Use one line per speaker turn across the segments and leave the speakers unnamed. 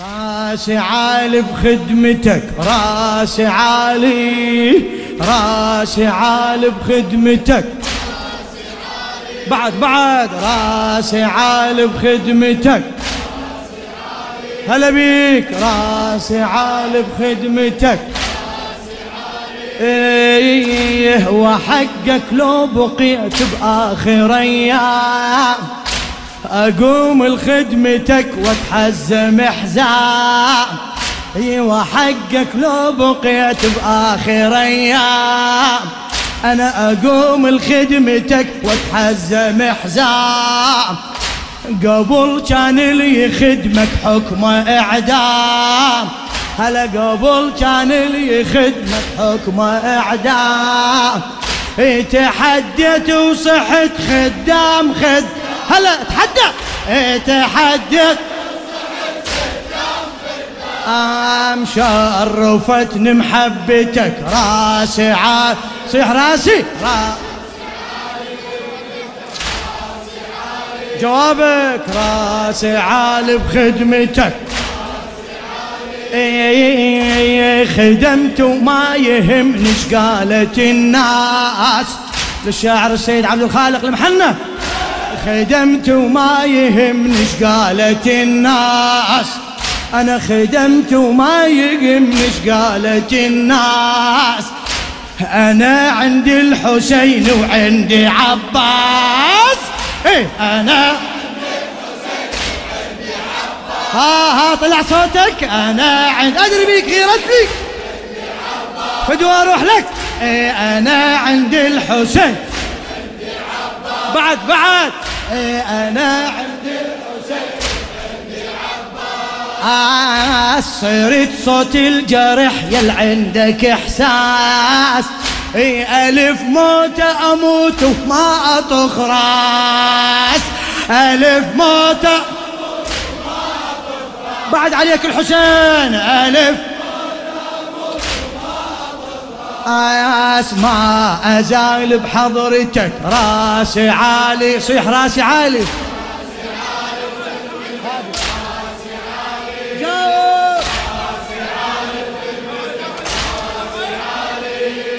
راسي عالي بخدمتك راسي عالي راسي عالي بخدمتك. بعد بعد راسي عالي بخدمتك. هلا بيك راسي عالي بخدمتك. إيه وحقك لو بقيت بآخر أيام. أقوم لخدمتك وأتحزم حزام أيوه حقك لو بقيت بآخر أيام. أنا أقوم لخدمتك وأتحزم حزام قبل كان لي خدمك حكم إعدام. هلا قبل كان لي خدمك حكم إعدام. تحديت وصحت خدام خد هلا تحدى تحديت ام شرفتني محبتك. راسي عال صيح راسي. جوابك. راسي عال بخدمتك. خدمت وما يهمني. إيش قالت الناس؟ للشاعر السيد عبد الخالق المحنة خدمت وما يهمني إيش قالت الناس. أنا خدمت وما يهمني إيش قالت الناس. أنا عندي الحسين وعندي عباس. إيه أنا ها ها طلع صوتك. أنا عند أدري بيك غيرت لي فدوا أروح لك. إيه أنا عند الحسين. بعد بعد. أنا عند الحسين آه صرت صوت الجرح يل عندك إحساس. إي ألف موت أموت وما أطخ راس. ألف موت بعد عليك الحسين ألف اسمع أزال بحضرتك راسي عالي صيح راسي عالي.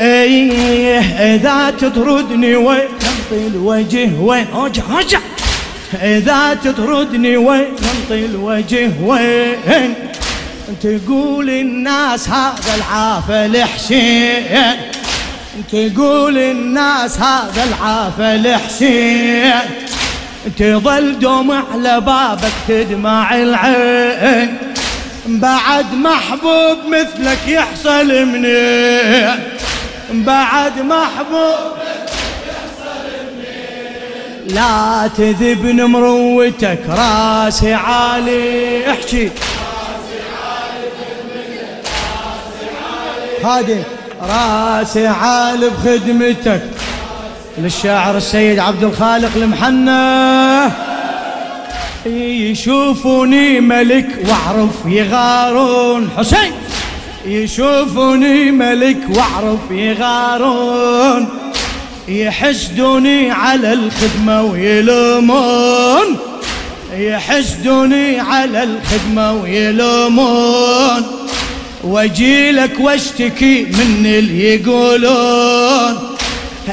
إيه إذا تطردني وين تنطي الوجه وين؟ ارجع ارجع إذا تطردني وين تنطي الوجه وين؟ تقول الناس هذا العافل حسين تقول الناس هذا العافل حسين تظل دمع على بابك تدمع العين. بعد محبوب مثلك يحصل منين؟ بعد محبوب لا تذبن مروتك راسي عالي. احكي. خادم راسي عالي بخدمتك. للشاعر السيد عبد الخالق المحنى يشوفوني ملك وأعرف يغارون. حسين! يشوفوني ملك وأعرف يغارون. يحسدوني على الخدمة ويلومون. يحسدوني على الخدمة ويلومون. واجي لك واشتكي من اللي يقولون.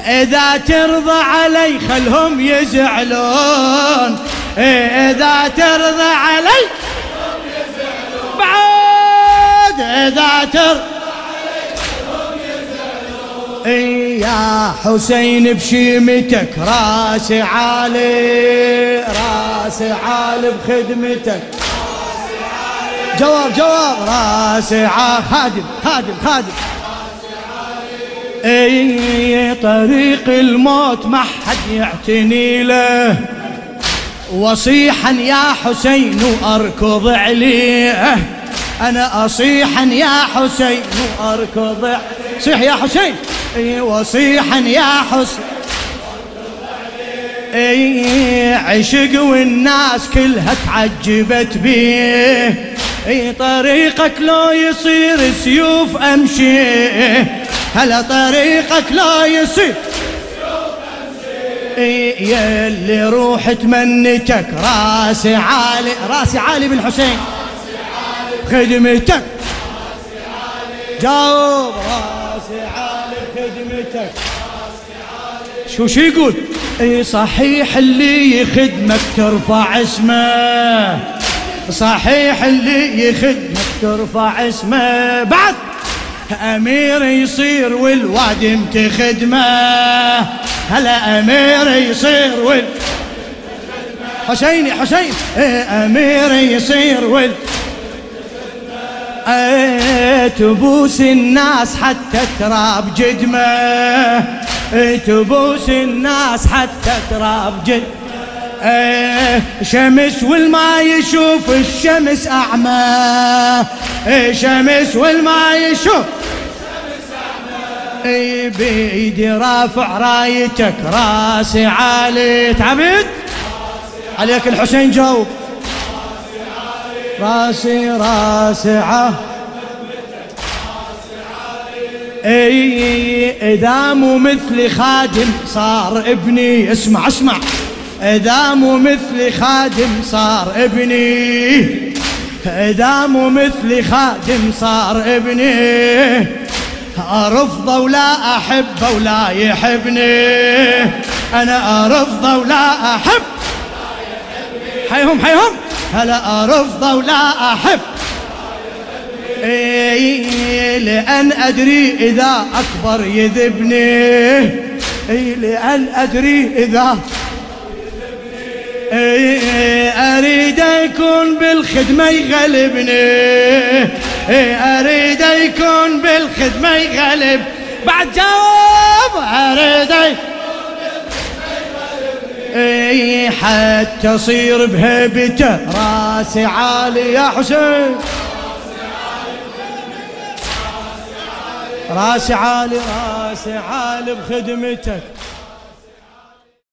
إذا ترضى علي خلهم يزعلون. إذا ترضى علي بعد. إذا ترضى يا حسين بشيمتك راسي عالي راسي عالي بخدمتك. جواب جواب. راسي خادم خادم خادم. اي طريق الموت؟ ما حد يعتني له. وصيحا يا حسين واركض عليه. أنا اصيحا يا حسين واركض صيح يا حسين. أي وصيحا يا حسن أي عشق والناس كلها تعجبت بيه إي طريقك لو يصير سيوف أمشي. هلا طريقك لو يصير يا اللي روح تمنتك راسي عالي راسي عالي بالحسين. بخدمتك جاوب راسي عالي بخدمتك شو شو يقول؟ إي صحيح اللي يخدمك ترفع اسمه. صحيح اللي يخدمك ترفع اسمه. بعد أمير يصير والوادم تخدمه هلا أمير يصير وال حسيني حسين. إيه أمير يصير وال إيه تبوس الناس حتى تراب جدمه. إيه تبوس الناس حتى تراب جدمه إيه شمس والما يشوف الشمس أعمى. إيه شمس والما يشوف اي بيدي رافع رايتك راسي عالي تعبت عليك الحسين جاوب راسي راسي عالي اي إذا مو مثلي خادم صار ابني. اسمع اسمع. اذا مو مثلي خادم صار ابني. اذا مو مثلي خادم صار ابني. ارفضه ولا احبه ولا يحبني. أنا ارفضه ولا أحب. حيهم حيهم. هلا ارفضه ولا أحب. إيه لأن أدري إذا أكبر يذبني. إيه لأن أدري إذا أريد أكون بالخدمة يغلبني. أريد يكون بالخدمة يغلب. بعد جاوب أريد إيه حتى أصير بهيبته. راسي عالي يا حسين. راسي عالي راسي عالي بخدمتك.